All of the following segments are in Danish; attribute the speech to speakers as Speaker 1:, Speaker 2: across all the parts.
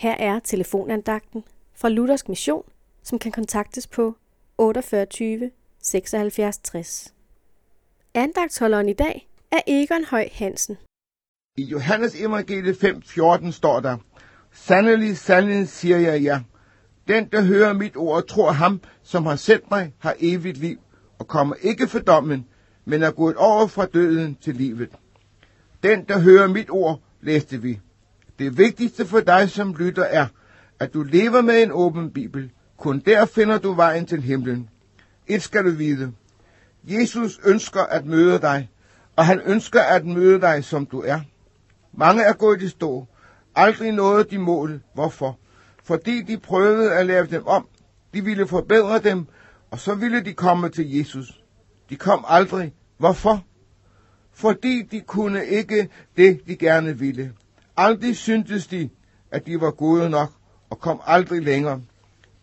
Speaker 1: Her er telefonandagten fra Luthersk Mission, som kan kontaktes på 48 76 60. Andagtholderen i dag er Egon Høj Hansen.
Speaker 2: I Johannes evangeliet 5:14 står der, Sandelig, sandelig siger jeg jer, den der hører mit ord og tror ham, som har sendt mig, har evigt liv, og kommer ikke for dommen, men er gået over fra døden til livet. Den der hører mit ord, læste vi. Det vigtigste for dig som lytter er, at du lever med en åben bibel. Kun der finder du vejen til himlen. Et skal du vide. Jesus ønsker at møde dig, og han ønsker at møde dig, som du er. Mange er gået i stå, aldrig nåede de mål. Hvorfor? Fordi de prøvede at lave dem om. De ville forbedre dem, og så ville de komme til Jesus. De kom aldrig. Hvorfor? Fordi de kunne ikke det, de gerne ville. Aldrig syntes de, at de var gode nok, og kom aldrig længere.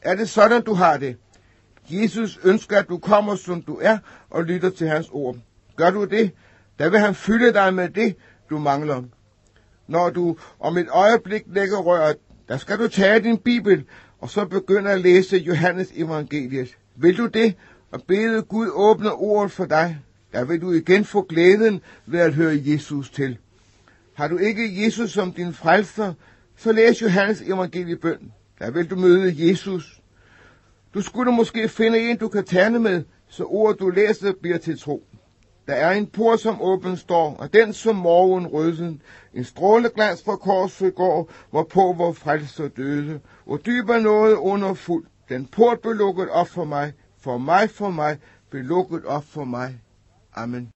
Speaker 2: Er det sådan, du har det? Jesus ønsker, at du kommer, som du er, og lytter til hans ord. Gør du det, der vil han fylde dig med det, du mangler. Når du om et øjeblik lægger røret, der skal du tage din bibel, og så begynde at læse Johannes evangeliet. Vil du det, og bede Gud åbne ordet for dig, der vil du igen få glæden ved at høre Jesus til. Har du ikke Jesus som din frelser, så læs Johannes evangeliebøn. Der vil du møde Jesus. Du skulle måske finde en, du kan tale med, så ordet du læser bliver til tro. Der er en port, som åben står, og den som morgen rødsen. En stråleglans fra korset går, hvorpå vor frelser døde. Og dyber noget under fuld. Den port blev lukket op for mig, for mig, for mig, blev lukket op for mig. Amen.